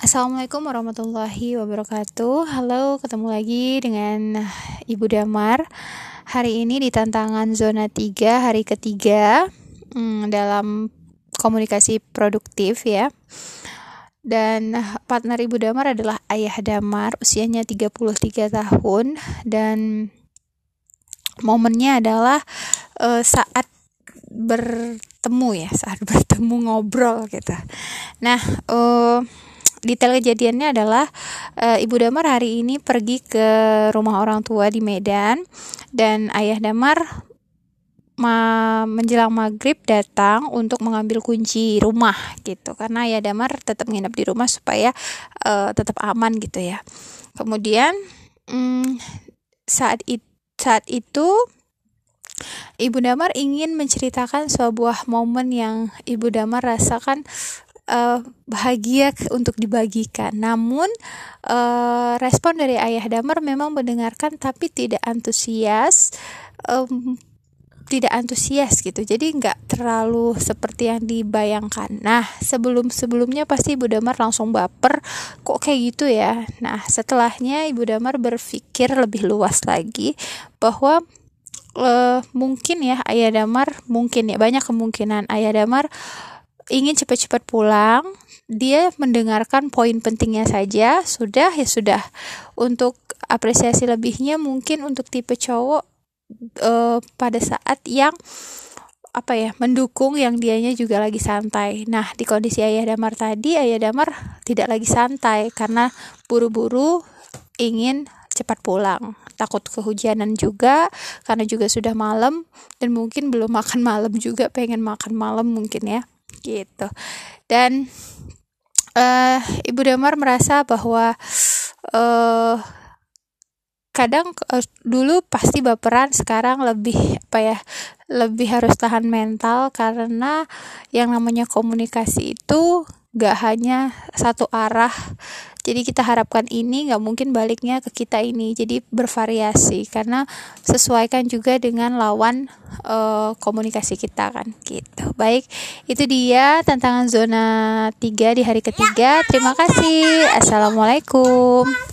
Assalamualaikum warahmatullahi wabarakatuh. Halo, ketemu lagi dengan Ibu Damar. Hari ini di tantangan zona 3 hari ketiga hmm, Dalam komunikasi produktif ya. Dan partner Ibu Damar adalah Ayah Damar Usianya 33 tahun. Dan momennya adalah uh, saat bertemu ya Saat bertemu ngobrol gitu Nah, uh, detail kejadiannya adalah e, Ibu Damar hari ini pergi ke rumah orang tua di Medan dan Ayah Damar ma menjelang maghrib datang untuk mengambil kunci rumah gitu karena Ayah Damar tetap nginep di rumah supaya e, tetap aman gitu ya. Kemudian mm, saat it, saat itu Ibu Damar ingin menceritakan sebuah momen yang Ibu Damar rasakan uh, bahagia untuk dibagikan. Namun uh, respon dari Ayah Damar memang mendengarkan tapi tidak antusias. Um, tidak antusias gitu jadi nggak terlalu seperti yang dibayangkan nah sebelum sebelumnya pasti Ibu Damar langsung baper kok kayak gitu ya nah setelahnya Ibu Damar berpikir lebih luas lagi bahwa uh, mungkin ya Ayah Damar mungkin ya banyak kemungkinan Ayah Damar ingin cepat-cepat pulang, dia mendengarkan poin pentingnya saja, sudah ya sudah. Untuk apresiasi lebihnya mungkin untuk tipe cowok uh, pada saat yang apa ya mendukung yang dianya juga lagi santai. Nah di kondisi ayah damar tadi ayah damar tidak lagi santai karena buru-buru ingin cepat pulang takut kehujanan juga karena juga sudah malam dan mungkin belum makan malam juga pengen makan malam mungkin ya gitu. Dan uh, Ibu Damar merasa bahwa uh, kadang uh, dulu pasti baperan sekarang lebih apa ya lebih harus tahan mental karena yang namanya komunikasi itu gak hanya satu arah jadi kita harapkan ini nggak mungkin baliknya ke kita ini. Jadi bervariasi karena sesuaikan juga dengan lawan uh, komunikasi kita kan gitu. Baik itu dia tantangan zona 3 di hari ketiga. Terima kasih. Assalamualaikum